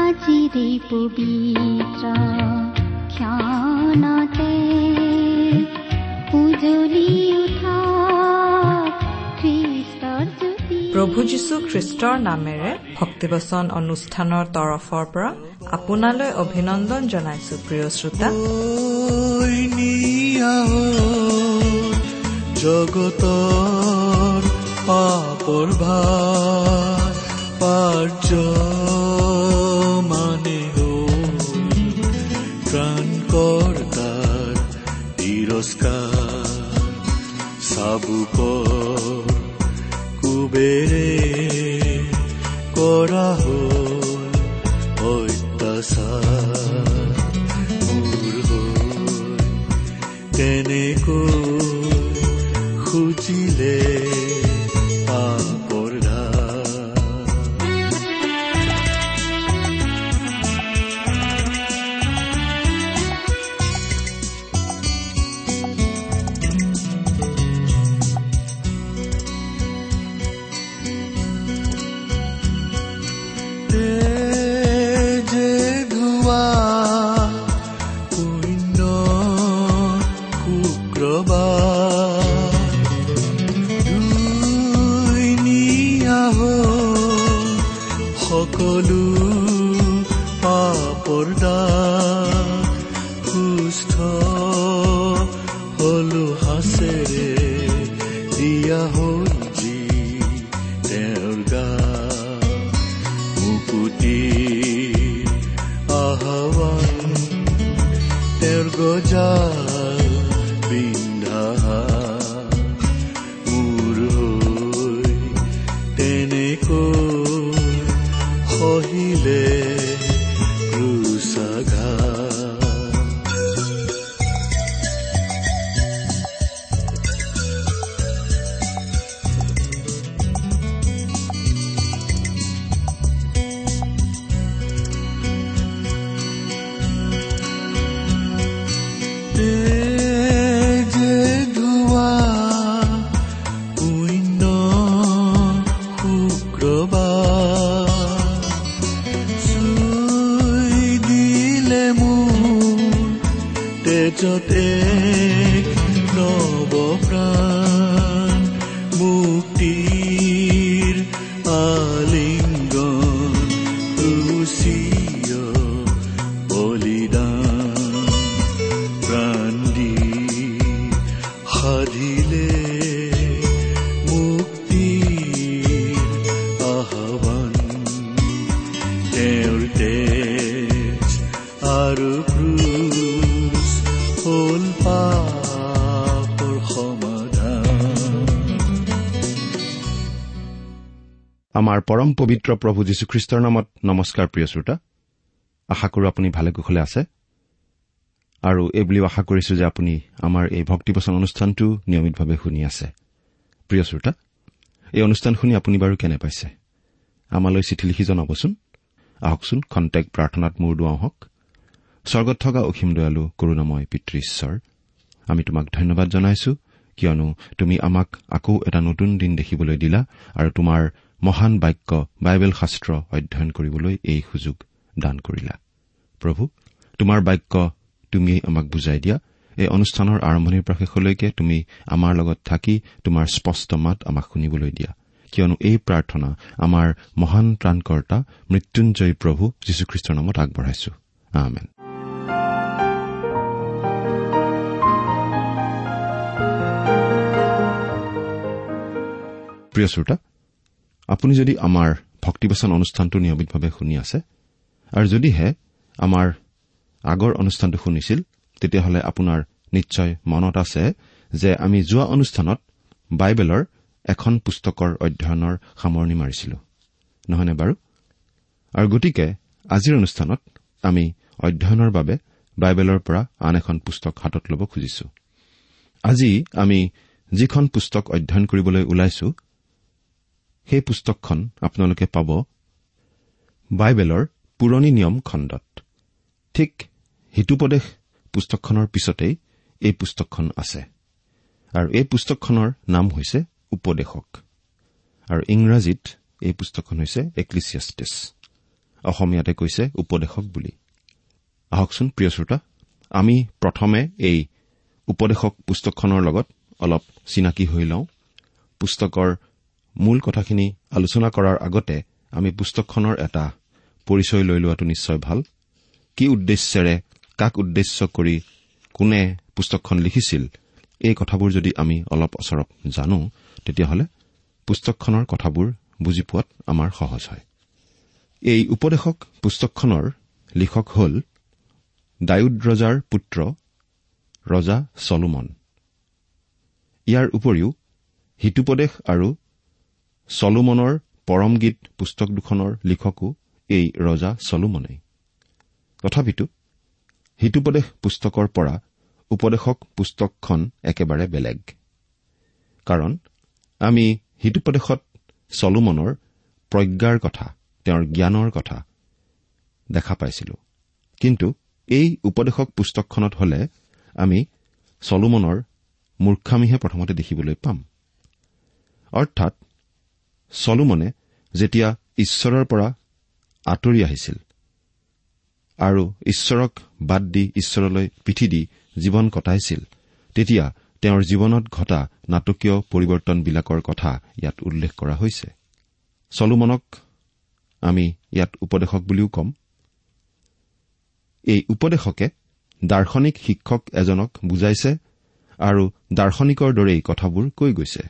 আজিৰে পবিত্ৰ ক্ষণতে উজলি উঠা খ্ৰীষ্টৰ জ্যোতি প্ৰভু যীশু খ্ৰীষ্টৰ নামেৰে ভক্তিবচন অনুষ্ঠানৰ তৰফৰ পৰা আপোনালৈ অভিনন্দন জনাইছো প্ৰিয় শ্ৰোতা। জগতৰ পাপৰ ভাৰ পাৰ্য তিৰস্কাৰ চাবুকৰ কুবেৰে কৰা হ'ল অত্যাচাৰ মোৰ হৈ তেনেকৈ মুক্তিৰ আহ্বান। তেওঁৰ তেজ আৰু ক্ৰুচ হ'ল পাপৰ সমাধান। আমাৰ পৰম পবিত্ৰ প্ৰভু যীশুখ্ৰীষ্টৰ নামত নমস্কাৰ প্ৰিয় শ্ৰোতা। আশা কৰো আপুনি ভালে কুশলে আছে। আৰু এই বুলিও আশা কৰিছো যে আপুনি আমাৰ এই ভক্তিবচন অনুষ্ঠানটো নিয়মিতভাৱে শুনি আছে। প্ৰিয় শ্ৰোতা এই অনুষ্ঠান শুনি আপুনি বাৰু কেনে পাইছে? আমালৈ চিঠি লিখি জনাবচোন। আহকচোন খন্তেক প্ৰাৰ্থনাত মূৰ দুৱাওঁ হওক। স্বৰ্গত থকা অসীম দয়ালু কৰোণাময় পিতৃ ঈশ্বৰ আমি তোমাক ধন্যবাদ জনাইছো কিয়নো তুমি আমাক আকৌ এটা নতুন দিন দেখিবলৈ দিলা আৰু তোমাৰ মহান বাক্য বাইবেল শাস্ত্ৰ অধ্যয়ন কৰিবলৈ এই সুযোগ দান কৰিলা। প্ৰভু তোমাৰ বাক্য তুমি আমাক বুজাই দিয়া। এই অনুষ্ঠানৰ আৰম্ভণিৰ পৰা শেষলৈকে তুমি আমাৰ লগত থাকি তোমাৰ স্পষ্ট মাত আমাক শুনিবলৈ দিয়া। কিয়নো এই প্ৰাৰ্থনা আমাৰ মহান ত্ৰাণকৰ্তা মৃত্যুঞ্জয়ী প্ৰভু যীশুখ্ৰীষ্টৰ নামত আগবঢ়াইছো। আমেন। প্ৰিয় শ্ৰোতা আপুনি যদি আমাৰ ভক্তিবচন অনুষ্ঠানটো নিয়মিতভাৱে শুনি আছে আৰু যদিহে আমাৰ আগৰ অনুষ্ঠানটো শুনিছিল তেতিয়াহ'লে আপোনাৰ নিশ্চয় মনত আছে যে আমি যোৱা অনুষ্ঠানত বাইবেলৰ এখন পুস্তকৰ অধ্যয়নৰ সামৰণি মাৰিছিলো। নহয়নে বাৰু? আৰু গতিকে আজিৰ অনুষ্ঠানত আমি অধ্যয়নৰ বাবে বাইবেলৰ পৰা আন এখন পুস্তক হাতত ল'ব খুজিছো। আজি আমি যিখন পুস্তক অধ্যয়ন কৰিবলৈ ওলাইছো সেই পুস্তকখন আপোনালোকে পাব বাইবেলৰ পুৰণি নিয়ম খণ্ডত। ঠিক হিতুপদেশ পুস্তকখনৰ পিছতেই এই পুস্তকখন আছে। আৰু এই পুস্তকখনৰ নাম হৈছে উপদেশক। আৰু ইংৰাজীত এই পুস্তকখন হৈছে এক্লিছিয়াষ্টিছ। অসমীয়াতে কৈছে উপদেশক বুলি। আহকচোন প্ৰিয় শ্ৰোতা আমি প্ৰথমে এই উপদেশক পুস্তকখনৰ লগত অলপ চিনাকি হৈ লওঁ। পুস্তকৰ মূল কথাখিনি আলোচনা কৰাৰ আগতে আমি পুস্তকখনৰ এটা পৰিচয় লৈ লোৱাটো নিশ্চয় ভাল। কি উদ্দেশ্যেৰে কাক উদ্দেশ্য কৰি কোনে পুস্তকখন লিখিছিল এই কথাবোৰ যদি আমি অলপ ওচৰত জানো তেতিয়াহ'লে পুস্তকখনৰ কথাবোৰ বুজি পোৱাত আমাৰ সহজ হয়। এই উপদেশক পুস্তকখনৰ লিখক হ'ল ডায়ুদ ৰজাৰ পুত্ৰ ৰজা চলোমন। ইয়াৰ উপৰিও হিতুপদেশ আৰু চলোমনৰ পৰম গীত পুস্তক দুখনৰ লিখকো এই ৰজা চলোমনেই। তথাপিতো হিতুপদেশ পুস্তকৰ পৰা উপদেশক পুস্তকখন একেবাৰে বেলেগ। কাৰণ আমি হিতুপদেশত চলোমনৰ প্ৰজ্ঞাৰ কথা তেওঁৰ জ্ঞানৰ কথা দেখা পাইছিলো। কিন্তু এই উপদেশক পুস্তকখনত হলে আমি চলোমনৰ মূৰ্খামিহে প্ৰথমতে দেখিবলৈ পাম। অৰ্থাৎ চলোমনে যেতিয়া ঈশ্বৰৰ পৰা আঁতৰি আহিছিল আৰু ঈশ্বৰক বাদ দি ঈশ্বৰলৈ পিঠি দি জীৱন কটাইছিল। তেতিয়া তেওঁৰ জীৱনত ঘটা নাটকীয় পৰিৱৰ্তনবিলাকৰ কথা ইয়াত উল্লেখ কৰা হৈছে। চলোমনক আমি ইয়াত উপদেশক বুলিও ক'ম। এই উপদেশকে দাৰ্শনিক শিক্ষক এজনক বুজাইছে আৰু দাৰ্শনিকৰ দৰেই কথাবোৰ কৈ গৈছে।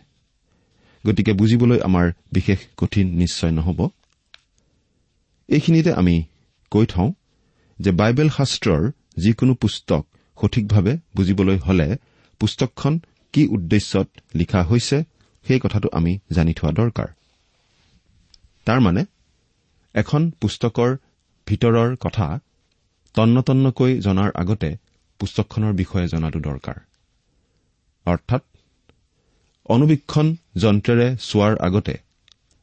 গতিকে বুজিবলৈ আমাৰ বিশেষ কঠিন নিশ্চয় নহ'ব। এইখিনিতে আমি কৈ থওঁ যে বাইবেল শাস্ত্ৰৰ যিকোনো পুস্তক সঠিকভাৱে বুজিবলৈ হলে পুস্তকখন কি উদ্দেশ্যত লিখা হৈছে সেই কথাটো আমি জানি থোৱা দৰকাৰ। তাৰমানে এখন পুস্তকৰ ভিতৰৰ কথা তন্নতন্নকৈ জনাৰ আগতে পুস্তকখনৰ বিষয়ে জনাটো দৰকাৰ। অৰ্থাৎ অনুবীক্ষণ যন্ত্ৰেৰে চোৱাৰ আগতে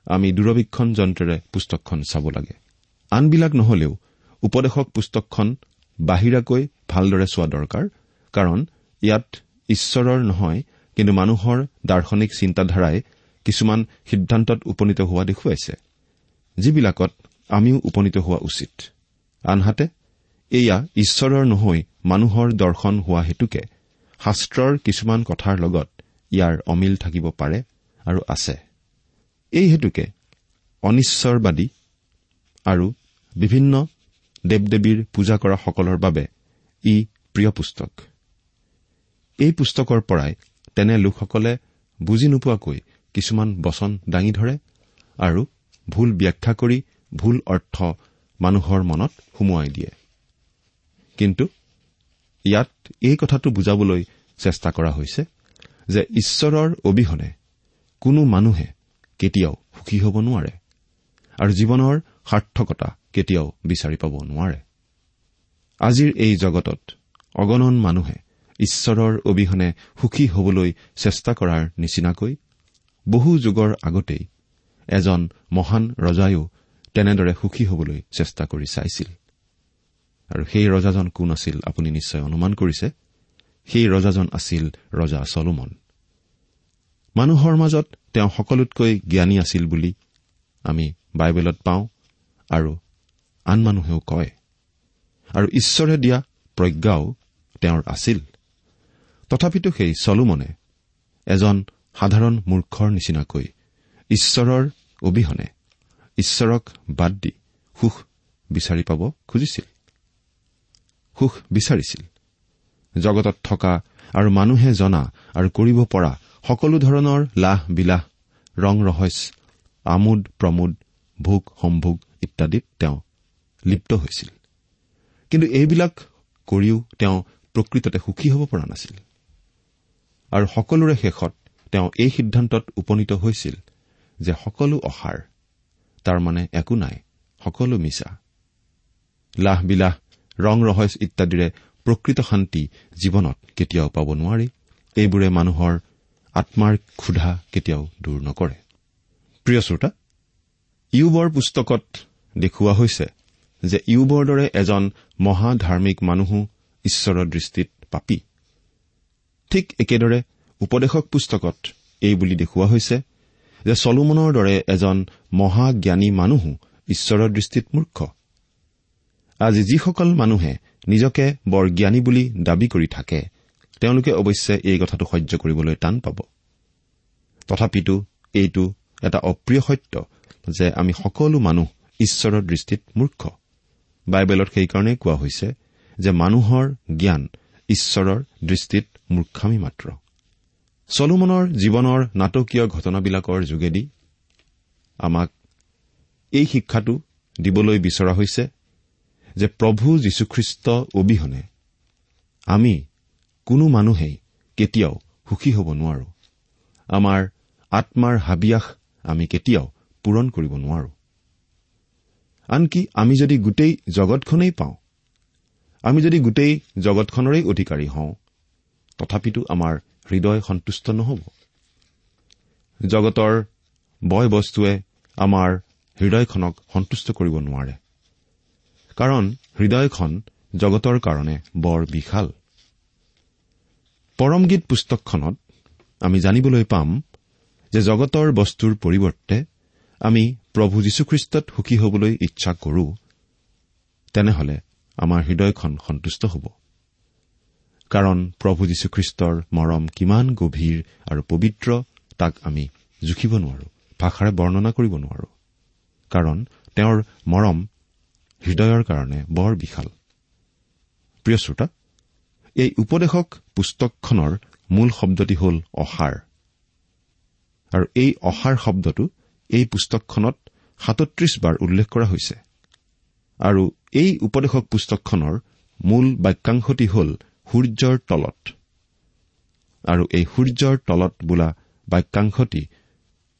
আমি দূৰবীক্ষণ যন্ত্ৰেৰে পুস্তকখন চাব লাগে। আনবিলাক নহলেও উপদেশক পুস্তকখন বাহিৰাকৈ ভালদৰে চোৱা দৰকাৰ কাৰণ ইয়াত ঈশ্বৰৰ নহয় কিন্তু মানুহৰ দাৰ্শনিক চিন্তাধাৰাই কিছুমান সিদ্ধান্তত উপনীত হোৱা দেখুৱাইছে যিবিলাকত আমিও উপনীত হোৱা উচিত। আনহাতে এয়া ঈশ্বৰৰ নহৈ মানুহৰ দৰ্শন হোৱা হেতুকে শাস্ত্ৰৰ কিছুমান কথাৰ লগত ইয়াৰ অমিল থাকিব পাৰে আৰু আছে। এই হেতুকে অনিশ্বৰবাদী আৰু বিভিন্ন দেৱ দেৱীৰ পূজা কৰা সকলৰ বাবে ই প্ৰিয় পুস্তক। এই পুস্তকৰ পৰাই তেনে লোকসকলে বুজি নোপোৱাকৈ কিছুমান বচন দাঙি ধৰে আৰু ভুল ব্যাখ্যা কৰি ভুল অৰ্থ মানুহৰ মনত সুমুৱাই দিয়ে। কিন্তু ইয়াত এই কথাটো বুজাবলৈ চেষ্টা কৰা হৈছে যে ঈশ্বৰৰ অবিহনে কোনো মানুহে কেতিয়াও সুখী হ'ব নোৱাৰে আৰু জীৱনৰ সাৰ্থকতা কেতিয়াও বিচাৰি পাব নোৱাৰে। আজিৰ এই জগতত অগণন মানুহে ঈশ্বৰৰ অবিহনে সুখী হবলৈ চেষ্টা কৰাৰ নিচিনাকৈ বহু যুগৰ আগতেই এজন মহান ৰজায়ো তেনেদৰে সুখী হবলৈ চেষ্টা কৰি চাইছিল। আৰু সেই ৰজাজন কোন আছিল আপুনি নিশ্চয় অনুমান কৰিছে? সেই ৰজাজন আছিল ৰজা চলোমন। মানুহৰ মাজত তেওঁ সকলোতকৈ জ্ঞানী আছিল বুলি আমি বাইবেলত পাওঁ আৰু আন মানুহেও কয়। আৰু ঈশ্বৰে দিয়া প্ৰজ্ঞাও তেওঁৰ আছিল। তথাপিতো সেই চলোমনে এজন সাধাৰণ মূৰ্খৰ নিচিনাকৈ ঈশ্বৰৰ অবিহনে ঈশ্বৰক বাদ দি সুখ বিচাৰি পাব খুজিছিল। সুখ বিচাৰিছিল। জগতত থকা আৰু মানুহে জনা আৰু কৰিব পৰা সকলো ধৰণৰ লাহ বিলাহ ৰং ৰহস্য আমোদ প্ৰমোদ ভোগ সম্ভোগ ইত্যাদিত তেওঁ লিপ্ত হৈছিল। কিন্তু এইবিলাক কৰিও তেওঁ প্ৰকৃততে সুখী হ'ব পৰা নাছিল। আৰু সকলোৰে শেষত তেওঁ এই সিদ্ধান্তত উপনীত হৈছিল যে সকলো অসাৰ তাৰমানে একো নাই সকলো মিছা। লাহ বিলাহ ৰং ৰহস্য ইত্যাদিৰে প্ৰকৃত শান্তি জীৱনত কেতিয়াও পাব নোৱাৰি। এইবোৰে মানুহৰ আত্মাৰ ক্ষুধা কেতিয়াও দূৰ নকৰে। প্ৰিয় শ্ৰোতা ইউবৰ পুস্তকত দেখুওৱা হৈছে যে ইউবৰ দৰে এজন মহাধাৰ্মিক মানুহো ঈশ্বৰৰ দৃষ্টিত পাপী। ঠিক একেদৰে উপদেশক পুস্তকত এই বুলি দেখুওৱা হৈছে যে চলোমনৰ দৰে এজন মহাজ্ঞানী মানুহো ঈশ্বৰৰ দৃষ্টিত মূৰ্খ। আজি যিসকল মানুহে নিজকে বৰ জ্ঞানী বুলি দাবী কৰি থাকে তেওঁলোকে অৱশ্যে এই কথাটো সহ্য কৰিবলৈ টান পাব। তথাপিতো এইটো এটা অপ্ৰিয় সত্য যে আমি সকলো মানুহ ঈশ্বৰৰ দৃষ্টিত মূৰ্খ। বাইবেলত সেইকাৰণেই কোৱা হৈছে যে মানুহৰ জ্ঞান ঈশ্বৰৰ দৃষ্টিত মূৰ্খামী মাত্ৰ। চলোমনৰ জীৱনৰ নাটকীয় ঘটনাবিলাকৰ যোগেদি আমাক এই শিক্ষাটো দিবলৈ বিচৰা হৈছে যে প্ৰভু যীশুখ্ৰীষ্ট অবিহনে আমি কোনো মানুহেই কেতিয়াও সুখী হ'ব নোৱাৰো। আমাৰ আত্মাৰ হাবিয়াস আমি কেতিয়াও পূৰণ কৰিব নোৱাৰো। আনকি আমি যদি গোটেই জগতখনেই পাওঁ আমি যদি গোটেই জগতখনৰেই অধিকাৰী হওঁ তথাপিতো আমাৰ হৃদয় সন্তুষ্ট নহ'ব। জগতৰ বয় বস্তুৱে আমাৰ হৃদয়খনক সন্তুষ্ট কৰিব নোৱাৰে। কাৰণ হৃদয়খন জগতৰ কাৰণে বৰ বিশাল। পৰমগীত পুস্তকখনত আমি জানিবলৈ পাম যে জগতৰ বস্তুৰ পৰিৱৰ্তে আমি প্ৰভু যীশুখ্ৰীষ্টত সুখী হবলৈ ইচ্ছা কৰো তেনেহলে আমাৰ হৃদয়খন সন্তুষ্ট হ'ব। কাৰণ প্ৰভু যীশুখ্ৰীষ্টৰ মৰম কিমান গভীৰ আৰু পবিত্ৰ তাক আমি জুখিব নোৱাৰো ভাষাৰে বৰ্ণনা কৰিব নোৱাৰো। কাৰণ তেওঁৰ মৰম হৃদয়ৰ কাৰণে বৰ বিশাল। প্ৰিয় শ্ৰোতা এই উপদেশক পুস্তকখনৰ মূল শব্দটি হ'ল অসাৰ। আৰু এই অসাৰ শব্দটো এই পুস্তকখনত সাতত্ৰিশ বাৰ উল্লেখ কৰা হৈছে। আৰু এই উপদেশক পুস্তকখনৰ মূল বাক্যাংশটি হ'ল সূৰ্যৰ তলত। আৰু এই সূৰ্যৰ তলত বোলা বাক্যাংশটি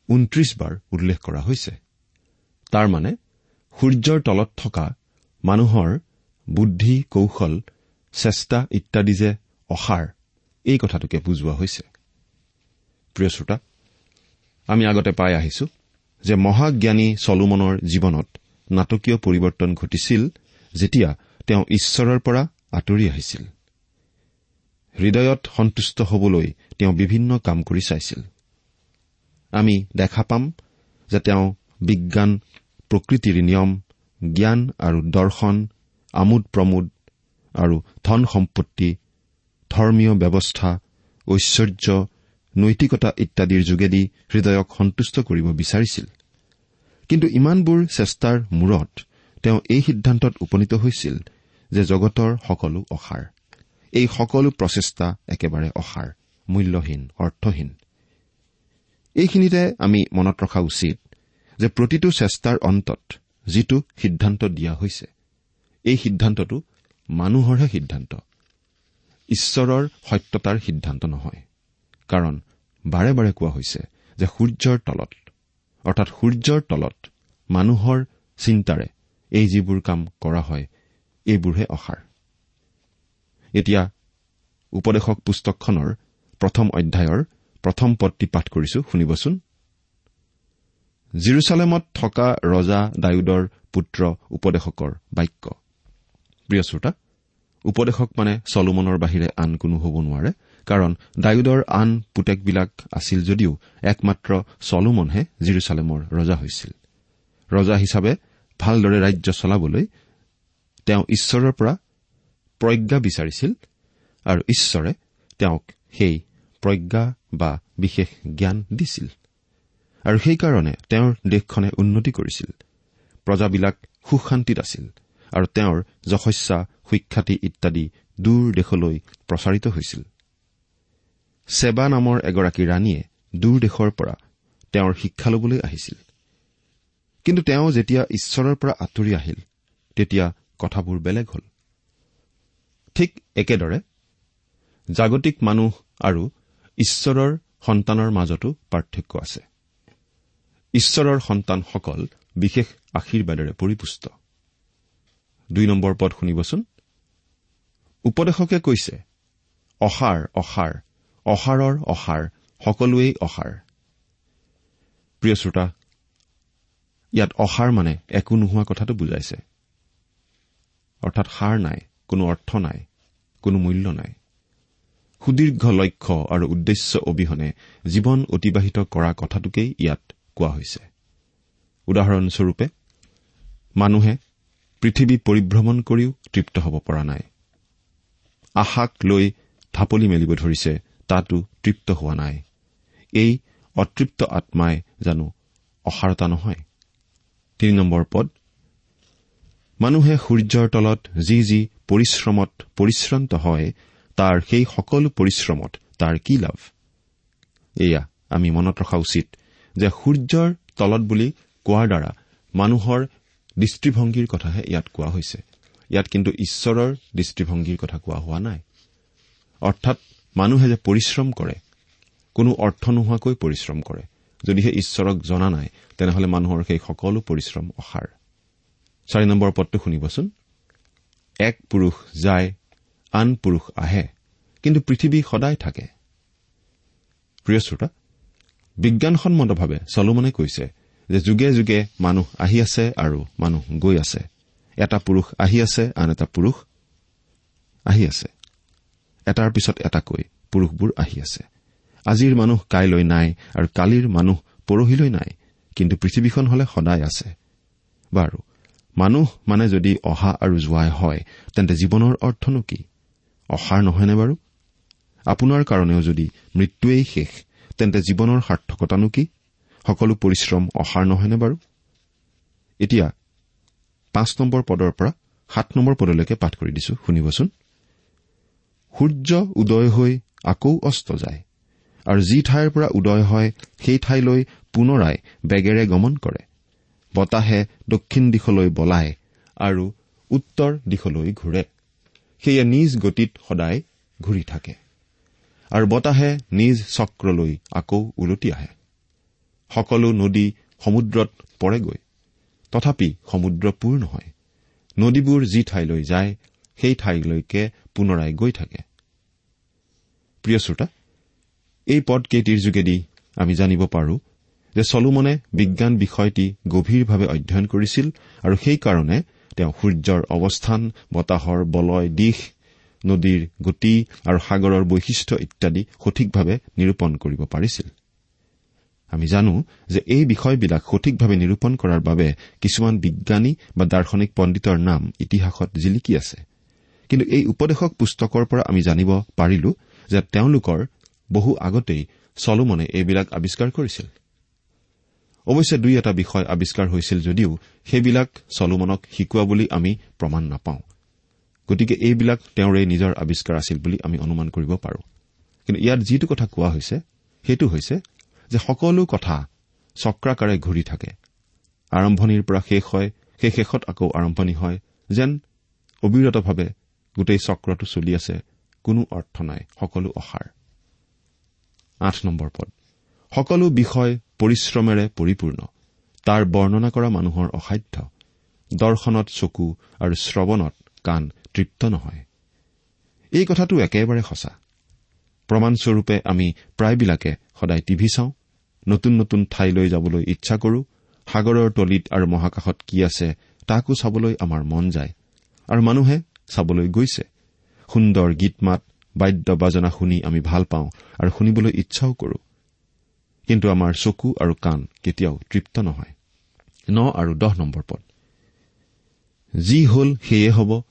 ঊনত্ৰিশ বাৰ উল্লেখ কৰা হৈছে। তাৰমানে সূৰ্যৰ তলত থকা মানুহৰ বুদ্ধি কৌশল চেষ্টা ইত্যাদি যে অসাৰ এই কথাটোকে বুজোৱা হৈছে। প্ৰিয় শ্ৰোতা আমি আগতে পাই আহিছো। যে মহাজ্ঞানী চলোমনৰ জীৱনত নাটকীয় পৰিৱৰ্তন ঘটিছিল যেতিয়া তেওঁ ঈশ্বৰৰ পৰা আঁতৰি আহিছিল। হৃদয়ত সন্তুষ্ট হবলৈ তেওঁ বিভিন্ন কাম কৰি চাইছিল। আমি দেখা পাম যে তেওঁ বিজ্ঞান প্ৰকৃতিৰ নিয়ম জ্ঞান আৰু দৰ্শন আমোদ প্ৰমোদ আৰু ধন সম্পত্তি ধৰ্মীয় ব্যৱস্থা ঐশ্বৰ্য নৈতিকতা ইত্যাদিৰ যোগেদি হৃদয়ক সন্তুষ্ট কৰিব বিচাৰিছিল। কিন্তু ইমানবোৰ চেষ্টাৰ মূৰত তেওঁ এই সিদ্ধান্তত উপনীত হৈছিল যে জগতৰ সকলো অসাৰ। এই সকলো প্ৰচেষ্টা একেবাৰে অসাৰ মূল্যহীন অৰ্থহীন। এইখিনিতে আমি মনত ৰখা উচিত যে প্ৰতিটো চেষ্টাৰ অন্তত যিটো সিদ্ধান্ত দিয়া হৈছে এই সিদ্ধান্তটো মানুহৰহে সিদ্ধান্ত। ঈশ্বৰৰ সত্যতাৰ সিদ্ধান্ত নহয়। কাৰণ বাৰে বাৰে কোৱা হৈছে যে সূৰ্যৰ তলত অৰ্থাৎ সূৰ্যৰ তলত মানুহৰ চিন্তাৰে এই যিবোৰ কাম কৰা হয় এইবোৰহে অসাৰ। এতিয়া উপদেশক পুস্তকখনৰ প্ৰথম অধ্যায়ৰ প্ৰথম পদটি পাঠ কৰিছো শুনিবচোন। জিৰচালেমত থকা ৰজা ডায়ুদৰ পুত্ৰ উপদেশকৰ বাক্য। প্ৰিয় শ্ৰোতা উপদেশক মানে চলোমনৰ বাহিৰে আন কোনো হ'ব নোৱাৰে। কাৰণ ডায়ুদৰ আন পুতেকবিলাক আছিল যদিও একমাত্ৰ চলোমনহে জিৰচালেমৰ ৰজা হৈছিল। ৰজা হিচাপে ভালদৰে ৰাজ্য চলাবলৈ তেওঁ ঈশ্বৰৰ পৰা প্ৰজ্ঞা বিচাৰিছিল আৰু ঈশ্বৰে তেওঁক সেই প্ৰজ্ঞা বা বিশেষ জ্ঞান দিছিল। আৰু সেইকাৰণে তেওঁৰ দেশখনে উন্নতি কৰিছিল। প্ৰজাবিলাক সুখ শান্তিত আছিল আৰু তেওঁৰ যশস্যা সুখ্যাতি ইত্যাদি দূৰ দেশলৈ প্ৰচাৰিত হৈছিল। ছেবা নামৰ এগৰাকী ৰাণীয়ে দূৰ দেশৰ পৰা তেওঁৰ শিক্ষা ল'বলৈ আহিছিল। কিন্তু তেওঁ যেতিয়া ঈশ্বৰৰ পৰা আঁতৰি আহিল তেতিয়া কথাবোৰ বেলেগ হ'ল। ঠিক একেদৰে জাগতিক মানুহ আৰু ঈশ্বৰৰ সন্তানৰ মাজতো পাৰ্থক্য আছে। ঈশ্বৰৰ সন্তানসকল বিশেষ আশীৰ্বাদেৰে পৰিপুষ্ট। দুই নম্বৰ পদ শুনিবচোন। উপদেশকে কৈছে অসাৰ অসাৰ অসাৰৰ অসাৰ সকলোৱেই অসাৰ প্ৰিয় শ্ৰোতা ইয়াত অসাৰ মানে একো নোহোৱা কথাটো বুজাইছে। অৰ্থাৎ সাৰ নাই কোনো অৰ্থ নাই কোনো মূল্য নাই। সুদীৰ্ঘ লক্ষ্য আৰু উদ্দেশ্য অবিহনে জীৱন অতিবাহিত কৰা কথাটোকেই ইয়াত কোৱা হৈছে। উদাহৰণস্বৰূপে মানুহে পৃথিৱী পৰিভ্ৰমণ কৰিও তৃপ্ত হ'ব পৰা নাই। আশাক লৈ ঢাপলি মেলিব ধৰিছে তাতো তৃপ্ত হোৱা নাই। এই অতৃপ্ত আত্মাই জানো অসাৰতা নহয়। তিনি নম্বৰ পদ। মানুহে সূৰ্যৰ তলত যি যি পৰিশ্ৰমত পৰিশ্ৰান্ত হয় তাৰ সেই সকলো পৰিশ্ৰমত তাৰ কি লাভ? এয়া আমি মনত ৰখা উচিত যে সূৰ্যৰ তলত বুলি কোৱাৰ দ্বাৰা মানুহৰ দৃষ্টিভংগীৰ কথাহে ইয়াত কোৱা হৈছে। ইয়াত কিন্তু ঈশ্বৰৰ দৃষ্টিভংগীৰ কথা কোৱা হোৱা নাই। অৰ্থাৎ মানুহে যে পৰিশ্ৰম কৰে কোনো অৰ্থ নোহোৱাকৈ পৰিশ্ৰম কৰে। যদিহে ঈশ্বৰক জনা নাই তেনেহলে মানুহৰ সেই সকলো পৰিশ্ৰম অসাৰ। চাৰি নম্বৰ পদটো শুনিবচোন। এক পুৰুষ যায় আন পুৰুষ আহে কিন্তু পৃথিৱী সদায় থাকে। প্ৰিয় শ্ৰোতা বিজ্ঞানসন্মতভাৱে চলোমনে কৈছে যে যুগে যুগে মানুহ আহি আছে আৰু মানুহ গৈ আছে। এটা পুৰুষ আহি আছে আন এটা পুৰুষ আহি আছে। এটাৰ পিছত এটাকৈ পুৰুষবোৰ আহি আছে। আজিৰ মানুহ কাইলৈ নাই আৰু কালিৰ মানুহ পৰহিলৈ নাই কিন্তু পৃথিৱীখন হলে সদায় আছে। বাৰু মানুহ মানে যদি অহা আৰু যোৱাই হয় তেন্তে জীৱনৰ অৰ্থনো কি? অসাৰ নহয়নে বাৰু? আপোনাৰ কাৰণেও যদি মৃত্যুৱেই শেষ তেন্তে জীৱনৰ সাৰ্থকতানো কি? সকলো পৰিশ্ৰম অসাৰ নহয়নে বাৰু? এতিয়া পাঁচ নম্বৰ পদৰ পৰা সাত নম্বৰ পদলৈকে পাঠ কৰি দিছো শুনিবচোন। সূৰ্য উদয় হৈ আকৌ অস্ত যায়। আৰু যি ঠাইৰ পৰা উদয় হয় সেই ঠাইলৈ পুনৰাই বেগেৰে গমন কৰে। বতাহে দক্ষিণ দিশলৈ বলায় আৰু উত্তৰ দিশলৈ ঘূৰে। সেয়ে নিজ গতিত সদায় ঘূৰি থাকে। আৰু বতাহে নিজ চক্ৰলৈ আকৌ ওলটি আহে। সকলো নদী সমুদ্ৰত পৰেগৈ। তথাপি সমুদ্ৰ পূৰ নহয়। নদীবোৰ যি ঠাইলৈ যায় সেই ঠাইলৈকে পুনৰাই গৈ থাকে। প্ৰিয় শ্ৰোতা এই পদকেইটিৰ যোগেদি আমি জানিব পাৰো যে চলোমনে বিজ্ঞান বিষয়টি গভীৰভাৱে অধ্যয়ন কৰিছিল আৰু সেইকাৰণে তেওঁ সূৰ্যৰ অৱস্থান বতাহৰ বলয় দিশ নদীৰ গতি আৰু সাগৰৰ বৈশিষ্ট্য ইত্যাদি সঠিকভাৱে নিৰূপণ কৰিব পাৰিছিল। আমি জানো যে এই বিষয়বিলাক সঠিকভাৱে নিৰূপণ কৰাৰ বাবে কিছুমান বিজ্ঞানী বা দাৰ্শনিক পণ্ডিতৰ নাম ইতিহাসত জিলিকি আছে। কিন্তু এই উপদেশক পুস্তকৰ পৰা আমি জানিব পাৰিলো যে তেওঁলোকৰ বহু আগতেই চলোমনে এইবিলাক আৱিষ্কাৰ কৰিছিল। অৱশ্যে দুই এটা বিষয় আৱিষ্কাৰ হৈছিল যদিও সেইবিলাক চলোমনক শিকোৱা বুলি আমি প্ৰমাণ নাপাওঁ। গতিকে এইবিলাক তেওঁৰে নিজৰ আৱিষ্কাৰ আছিল বুলি আমি অনুমান কৰিব পাৰো। কিন্তু ইয়াত যিটো কথা কোৱা হৈছে সেইটো হৈছে যে সকলো কথা চক্ৰাকাৰে ঘূৰি থাকে। আৰম্ভণিৰ পৰা শেষ হয় সেই শেষত আকৌ আৰম্ভণি হয় যেন অবিৰতভাৱে গোটেই চক্ৰটো চলি আছে কোনো অৰ্থ নাই সকলো অসাৰ। পদ। সকলো বিষয় পৰিশ্ৰমেৰে পৰিপূৰ্ণ। তাৰ বৰ্ণনা কৰা মানুহৰ অসাধ্য। দৰ্শনত চকু আৰু শ্ৰৱণত কাণ তৃপ্ত নহয়। এই কথাটো একেবাৰে সঁচা। প্ৰমাণস্বৰূপে আমি প্ৰায়বিলাকে সদায় টিভি চাওঁ নতুন নতুন ঠাইলৈ যাবলৈ ইচ্ছা কৰো সাগৰৰ তলিত আৰু মহাকাশত কি আছে তাকো চাবলৈ আমাৰ মন যায়। আৰু মানুহে চাবলৈ গৈছে। সুন্দৰ গীত মাত বাদ্য বাজনা শুনি আমি ভাল পাওঁ আৰু শুনিবলৈ ইচ্ছাও কৰো। কিন্তু আমাৰ চকু আৰু কাণ কেতিয়াও তৃপ্ত নহয়। ন আৰু দহ নম্বৰ পদ। যি হল সেয়ে হ'ব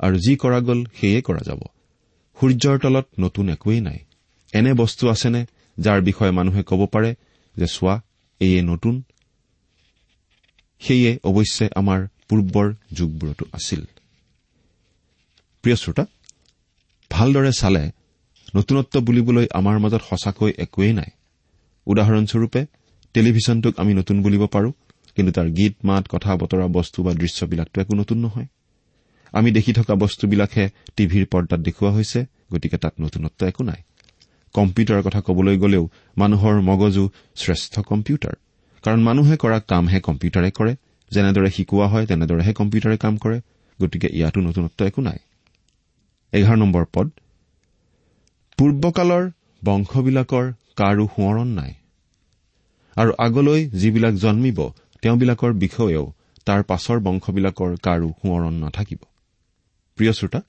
আৰু যি কৰা গ'ল সেয়ে কৰা যাব। সূৰ্যৰ তলত নতুন একোৱেই নাই। এনে বস্তু আছেনে যাৰ বিষয়ে মানুহে ক'ব পাৰে যে চোৱা এয়ে নতুন? সেয়ে অৱশ্যে আমাৰ পূৰ্বৰ যুগবোৰতো আছিল। প্ৰিয় শ্ৰোতা ভালদৰে চালে নতুনত্ব বুলিবলৈ আমাৰ মাজত সঁচাকৈ একোৱেই নাই। উদাহৰণস্বৰূপে টেলিভিছনটোক আমি নতুন বুলিব পাৰো কিন্তু তাৰ গীত মাত কথা বতৰা বস্তু বা দৃশ্যবিলাকতো একো নতুন নহয়। আমি দেখি থকা বস্তুবিলাকহে টিভিৰ পৰ্দাত দেখুওৱা হৈছে গতিকে তাত নতুনত্ব একো নাই। কম্পিউটাৰৰ কথা কবলৈ গলেও মানুহৰ মগজু শ্ৰেষ্ঠ কম্পিউটাৰ। কাৰণ মানুহে কৰা কামহে কম্পিউটাৰে কৰে যেনেদৰে শিকোৱা হয় তেনেদৰেহে কম্পিউটাৰে কাম কৰে গতিকে ইয়াতো নতুনত্ব একো নাই। এঘাৰ নম্বৰ পদ। পূৰ্বকালৰ বংশবিলাকৰ কাৰো সোঁৱৰণ নাই। আৰু আগলৈ যিবিলাক জন্মিব তেওঁবিলাকৰ বিষয়েও তাৰ পাছৰ বংশবিলাকৰ কাৰো সোঁৱৰণ নাথাকিব। প্ৰিয় শ্ৰোতা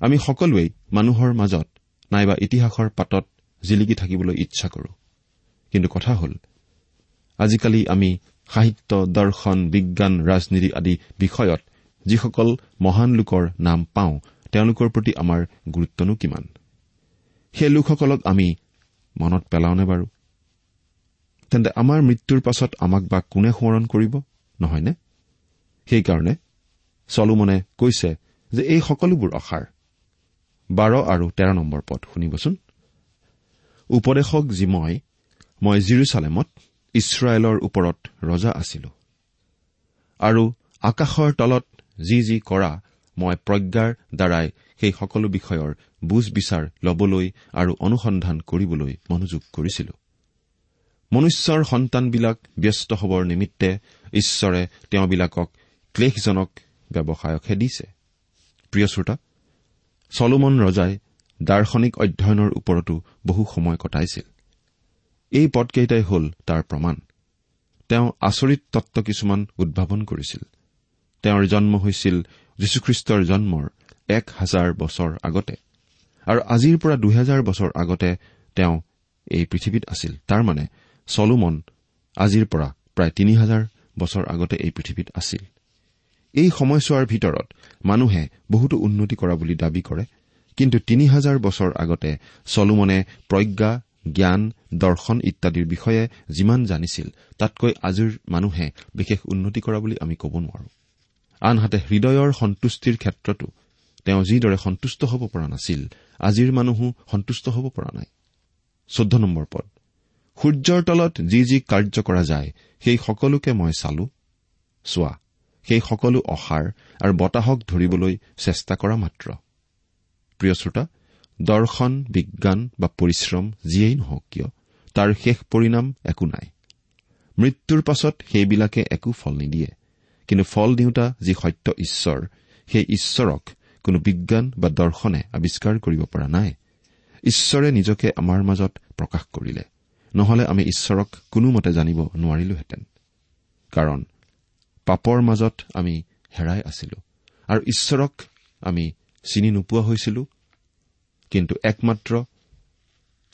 আমি সকলোৱেই মানুহৰ মাজত নাইবা ইতিহাসৰ পাতত জিলিকি থাকিবলৈ ইচ্ছা কৰো। কিন্তু কথা হ'ল আজিকালি আমি সাহিত্য দৰ্শন বিজ্ঞান ৰাজনীতি আদি বিষয়ত যিসকল মহান লোকৰ নাম পাওঁ তেওঁলোকৰ প্ৰতি আমাৰ গুৰুত্বনো কিমান? সেই লোকসকলক আমি মনত পেলাওনে বাৰু? তেন্তে আমাৰ মৃত্যুৰ পাছত আমাক বা কোনে সোঁৱৰণ কৰিব নহয়নে? সেইকাৰণে চলোমনে কৈছে যে এই সকলোবোৰ অসাৰ। বাৰ আৰু তেৰ নম্বৰ পদ শুনিবচোন। উপদেশক যি মই মই জিৰচালেমত ইছৰাইলৰ ওপৰত ৰজা আছিলো। আৰু আকাশৰ তলত যি যি কৰা মই প্ৰজ্ঞাৰ দ্বাৰাই সেই সকলো বিষয়ৰ বুজ বিচাৰ ল'বলৈ আৰু অনুসন্ধান কৰিবলৈ মনোযোগ কৰিছিলো। মনুষ্যৰ সন্তানবিলাক ব্যস্ত হবৰ নিমিত্তে ঈশ্বৰে তেওঁবিলাকক ক্লেশজনক ব্যৱসায়কহে দিছে। প্ৰিয় শ্ৰোতা চলোমন ৰজাই দাৰ্শনিক অধ্যয়নৰ ওপৰতো বহু সময় কটাইছিল। এই পদকেইটাই হ'ল তাৰ প্ৰমাণ। তেওঁ আচৰিত তত্ব কিছুমান উদ্ভাৱন কৰিছিল। তেওঁৰ জন্ম হৈছিল যীশুখ্ৰীষ্টৰ জন্মৰ এক হাজাৰ বছৰ আগতে। আৰু আজিৰ পৰা দুহেজাৰ বছৰ আগতে তেওঁ এই পৃথিৱীত আছিল। তাৰমানে চলোমন আজিৰ পৰা প্ৰায় তিনি হাজাৰ বছৰ আগতে এই পৃথিৱীত আছিল। এই সময়ছোৱাৰ ভিতৰত মানুহে বহুতো উন্নতি কৰা বুলি দাবী কৰে কিন্তু তিনি হাজাৰ বছৰ আগতে চলোমনে প্ৰজ্ঞা জ্ঞান দৰ্শন ইত্যাদিৰ বিষয়ে যিমান জানিছিল তাতকৈ আজিৰ মানুহে বিশেষ উন্নতি কৰা বুলি আমি ক'ব নোৱাৰো। আনহাতে হৃদয়ৰ সন্তুষ্টিৰ ক্ষেত্ৰতো তেওঁ যিদৰে সন্তুষ্ট হ'ব পৰা নাছিল আজিৰ মানুহো সন্তুষ্ট হ'ব পৰা নাই। চৈধ্য নম্বৰ পদ। সূৰ্যৰ তলত যি যি কাৰ্য কৰা যায় সেই সকলোকে মই চালো। চোৱা সেই সকলো অসাৰ আৰু বতাহক ধৰিবলৈ চেষ্টা কৰা মাত্ৰ। প্ৰিয় শ্ৰোতা দৰ্শন বিজ্ঞান বা পৰিশ্ৰম যিয়েই নহওক কিয় তাৰ শেষ পৰিণাম একো নাই। মৃত্যুৰ পাছত সেইবিলাকে একো ফল নিদিয়ে। কিন্তু ফল দিওঁতা যি সত্য ঈশ্বৰ সেই ঈশ্বৰক কোনো বিজ্ঞান বা দৰ্শনে আৱিষ্কাৰ কৰিব পৰা নাই। ঈশ্বৰে নিজকে আমাৰ মাজত প্ৰকাশ কৰিলে। নহলে আমি ঈশ্বৰক কোনোমতে জানিব নোৱাৰিলোহেঁতেন। কাৰণ পাপৰ মাজত আমি হেৰাই আছিলো আৰু ঈশ্বৰক আমি চিনি নোপোৱা হৈছিলো। কিন্তু একমাত্ৰ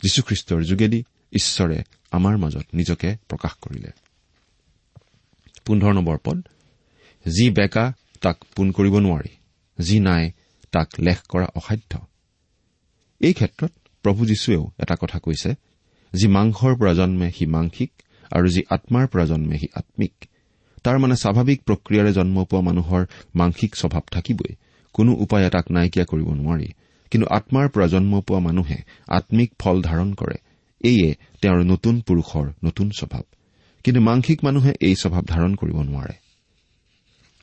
যীশুখ্ৰীষ্টৰ যোগেদি ঈশ্বৰে আমাৰ মাজত নিজকে প্ৰকাশ কৰিলে। পোন্ধৰ নম্বৰ পদ। যি বেকা তাক পোন কৰিব নোৱাৰি। যি নাই তাক লেখ কৰা অসাধ্য। এই ক্ষেত্ৰত প্ৰভু যীশুৱেও এটা কথা কৈছে যি মাংসৰ পৰা জন্মে সি মাংসিক আৰু যি আত্মাৰ পৰা জন্মে সি আম্মিক তাৰ মানে স্বাভাৱিক প্ৰক্ৰিয়াৰে জন্ম পোৱা মানুহৰ মাংসিক স্বভাৱ থাকিবই। কোনো উপায়ে তাক নাইকিয়া কৰিব নোৱাৰি। কিন্তু আত্মাৰ পৰা জন্ম পোৱা মানুহে আম্মিক ফল ধাৰণ কৰে। এইয়ে তেওঁৰ নতুন পুৰুষৰ নতুন স্বভাৱ। কিন্তু মাংসিক মানুহে এই স্বভাৱ ধাৰণ কৰিব নোৱাৰে।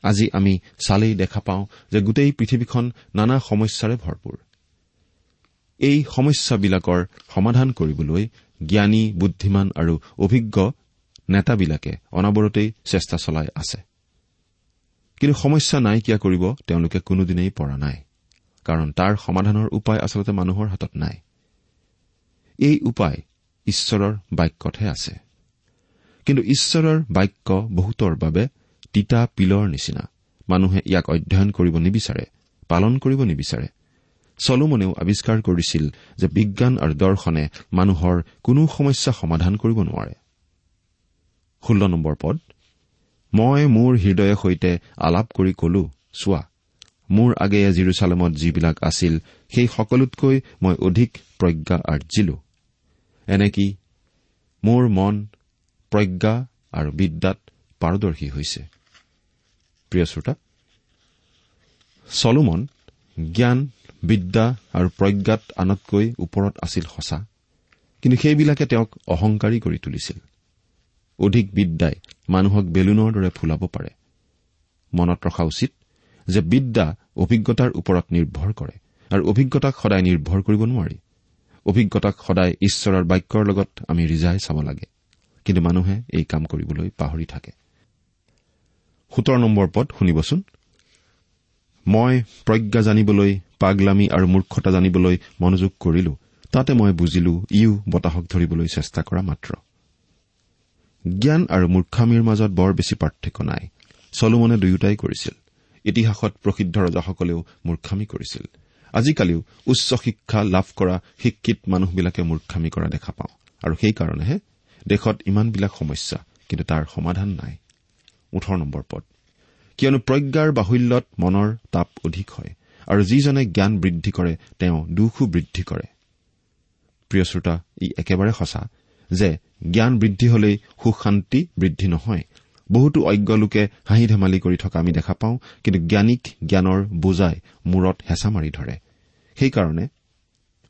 আজি আমি চালেই দেখা পাওঁ যে গোটেই পৃথিৱীখন নানা সমস্যাৰে ভৰপূৰ। এই সমস্যাবিলাকৰ সমাধান কৰিবলৈ জ্ঞানী বুদ্ধিমান আৰু অভিজ্ঞ নেতাবিলাকে অনাবৰতেই চেষ্টা চলাই আছে। কিন্তু সমস্যা নাইকিয়া কৰিব তেওঁলোকে কোনোদিনেই পৰা নাই কাৰণ তাৰ সমাধানৰ উপায় আচলতে মানুহৰ হাতত নাই। এই উপায় ঈশ্বৰৰ বাক্যতহে আছে। কিন্তু ঈশ্বৰৰ বাক্য বহুতৰ বাবে তিতা পিলৰ নিচিনা। মানুহে ইয়াক অধ্যয়ন কৰিব নিবিচাৰে পালন কৰিব নিবিচাৰে। চলোমনেও আৱিষ্কাৰ কৰিছিল যে বিজ্ঞান আৰু দৰ্শনে মানুহৰ কোনো সমস্যা সমাধান কৰিব নোৱাৰে। ষোল্ল নম্বৰ পদ মই মোৰ হৃদয়ে সৈতে আলাপ কৰি কলো চোৱা মোৰ আগেয়ে জিৰচালেমত যিবিলাক আছিল সেই সকলোতকৈ মই অধিক প্ৰজ্ঞা আৰ্জিলো। এনেকি মোৰ মন প্ৰজ্ঞা আৰু বিদ্যাত পাৰদৰ্শী হৈছে। প্ৰিয় শ্ৰোতা চলোমন জ্ঞান বিদ্যা আৰু প্ৰজ্ঞাত আনতকৈ ওপৰত আছিল সঁচা। কিন্তু সেইবিলাকে তেওঁক অহংকাৰী কৰি তুলিছিল। অধিক বিদ্যাই মানুহক বেলুনৰ দৰে ফুলাব পাৰে। মনত ৰখা উচিত যে বিদ্যা অভিজ্ঞতাৰ ওপৰত নিৰ্ভৰ কৰে আৰু অভিজ্ঞতাক সদায় নিৰ্ভৰ কৰিব নোৱাৰি। অভিজ্ঞতাক সদায় ঈশ্বৰৰ বাক্যৰ লগত আমি ৰিজাই চাব লাগে। কিন্তু মানুহে এই কাম কৰিবলৈ পাহৰি থাকে। সোতৰ নম্বৰ পদ শুনিবচোন। মই প্ৰজ্ঞা জানিবলৈ পাগলামী আৰু মূৰ্খতা জানিবলৈ মনোযোগ কৰিলো। তাতে মই বুজিলো ইও বতাহক ধৰিবলৈ চেষ্টা কৰা মাত্ৰ। জ্ঞান আৰু মূৰ্খামীৰ মাজত বৰ বেছি পাৰ্থক্য নাই। চলোমনে দুয়োটাই কৰিছিল। ইতিহাসত প্ৰসিদ্ধ ৰজাসকলেও মূৰ্খামী কৰিছিল। আজিকালিও উচ্চ শিক্ষা লাভ কৰা শিক্ষিত মানুহবিলাকে মূৰ্খামী কৰা দেখা পাওঁ। আৰু কিয়নো প্ৰজ্ঞাৰ বাহুল্যত মনৰ তাপ অধিক হয় আৰু যিজনে জ্ঞান বৃদ্ধি কৰে তেওঁ দুখো বৃদ্ধি কৰে। প্ৰিয় শ্ৰোতা ই একেবাৰে সঁচা যে জ্ঞান বৃদ্ধি হলেই সুখ শান্তি বৃদ্ধি নহয়। বহুতো অজ্ঞ লোকে হাঁহি ধেমালি কৰি থকা আমি দেখা পাওঁ কিন্তু জ্ঞানীক জ্ঞানৰ বোজাই মূৰত হেঁচা মাৰি ধৰে। সেইকাৰণে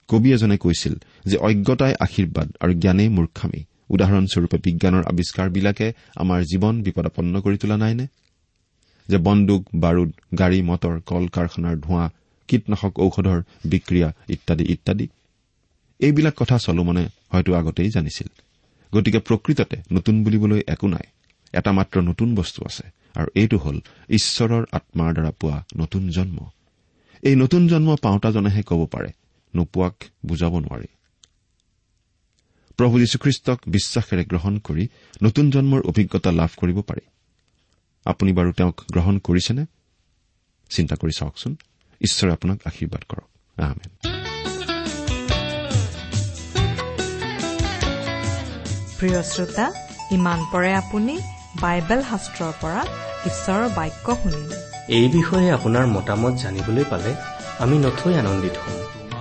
কবি এজনে কৈছিল যে অজ্ঞতাই আশীৰ্বাদ আৰু জ্ঞানেই মূৰ্খামী। উদাহৰণস্বৰূপে বিজ্ঞানৰ আৱিষ্কাৰবিলাকে আমাৰ জীৱন বিপদাপন্ন কৰি তোলা নাইনে? যে বন্দুক বাৰুদ গাড়ী মটৰ কল কাৰখানাৰ ধোঁৱা কীটনাশক ঔষধৰ বিক্ৰিয়া ইত্যাদি ইত্যাদি? এইবিলাক কথা চলোমনে হয়তো আগতেই জানিছিল। গতিকে প্ৰকৃততে নতুন বুলিবলৈ একো নাই। এটা মাত্ৰ নতুন বস্তু আছে আৰু এইটো হ'ল ঈশ্বৰৰ আত্মাৰ দ্বাৰা পোৱা নতুন জন্ম। এই নতুন জন্ম পাওঁতাজনেহে ক'ব পাৰে নোপোৱাক বুজাব নোৱাৰি। প্ৰভু যীশুখ্ৰীষ্টক বিশ্বাসেৰে গ্ৰহণ কৰি নতুন জন্মৰ অভিজ্ঞতা লাভ কৰিব পাৰি। আপুনি বাৰু তেওঁক গ্ৰহণ কৰিছেনে? চিন্তা কৰি চাওকচোন। ঈশ্বৰে আপোনাক আশীৰ্বাদ কৰক। প্ৰিয় শ্ৰোতা ইমান পৰে আপুনি বাইবেল শাস্ত্ৰৰ পৰা ঈশ্বৰৰ বাক্য শুনিলে। এই বিষয়ে আপোনাৰ মতামত জানিবলৈ পালে আমি নথৈ আনন্দিত হ'ম।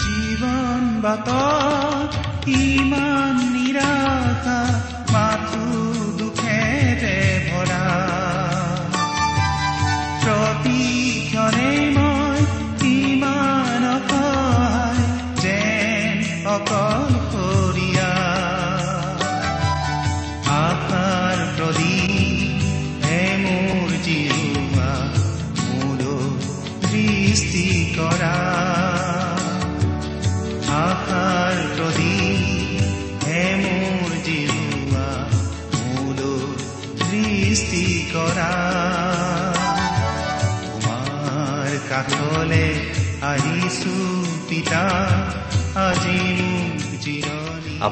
জীৱন বাটত ইমান নিৰাশা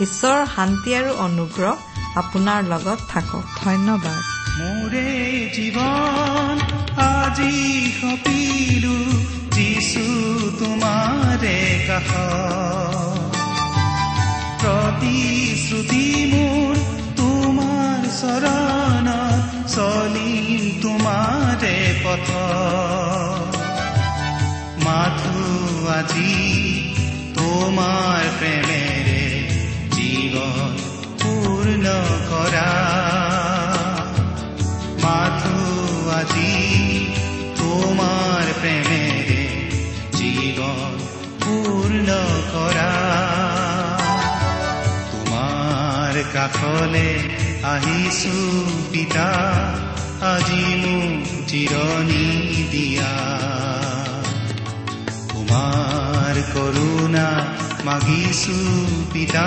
ঈশ্বৰৰ শান্তি আৰু অনুগ্ৰহ আপোনাৰ লগত থাকক। ধন্যবাদ। মোৰে জীৱন আজি সপিলো যিছু তোমাৰে কাষ প্ৰতিশ্ৰুতি মোৰ তোমাৰ চৰণ চলিম তোমাৰে পথ মাথো আজি তোমাৰ প্ৰেমেৰে জীৱন পূৰ্ণ কৰা মাথো আজি তোমাৰ প্ৰেমেৰে জীৱন পূৰ্ণ কৰা তোমাৰ কাষলে আহিছো পিতা আজি মোক জিৰণি দিয়া। তোমাৰ কৰোণা মাগিছো পিতা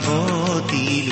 তুমি মোক কাবতি লোৱা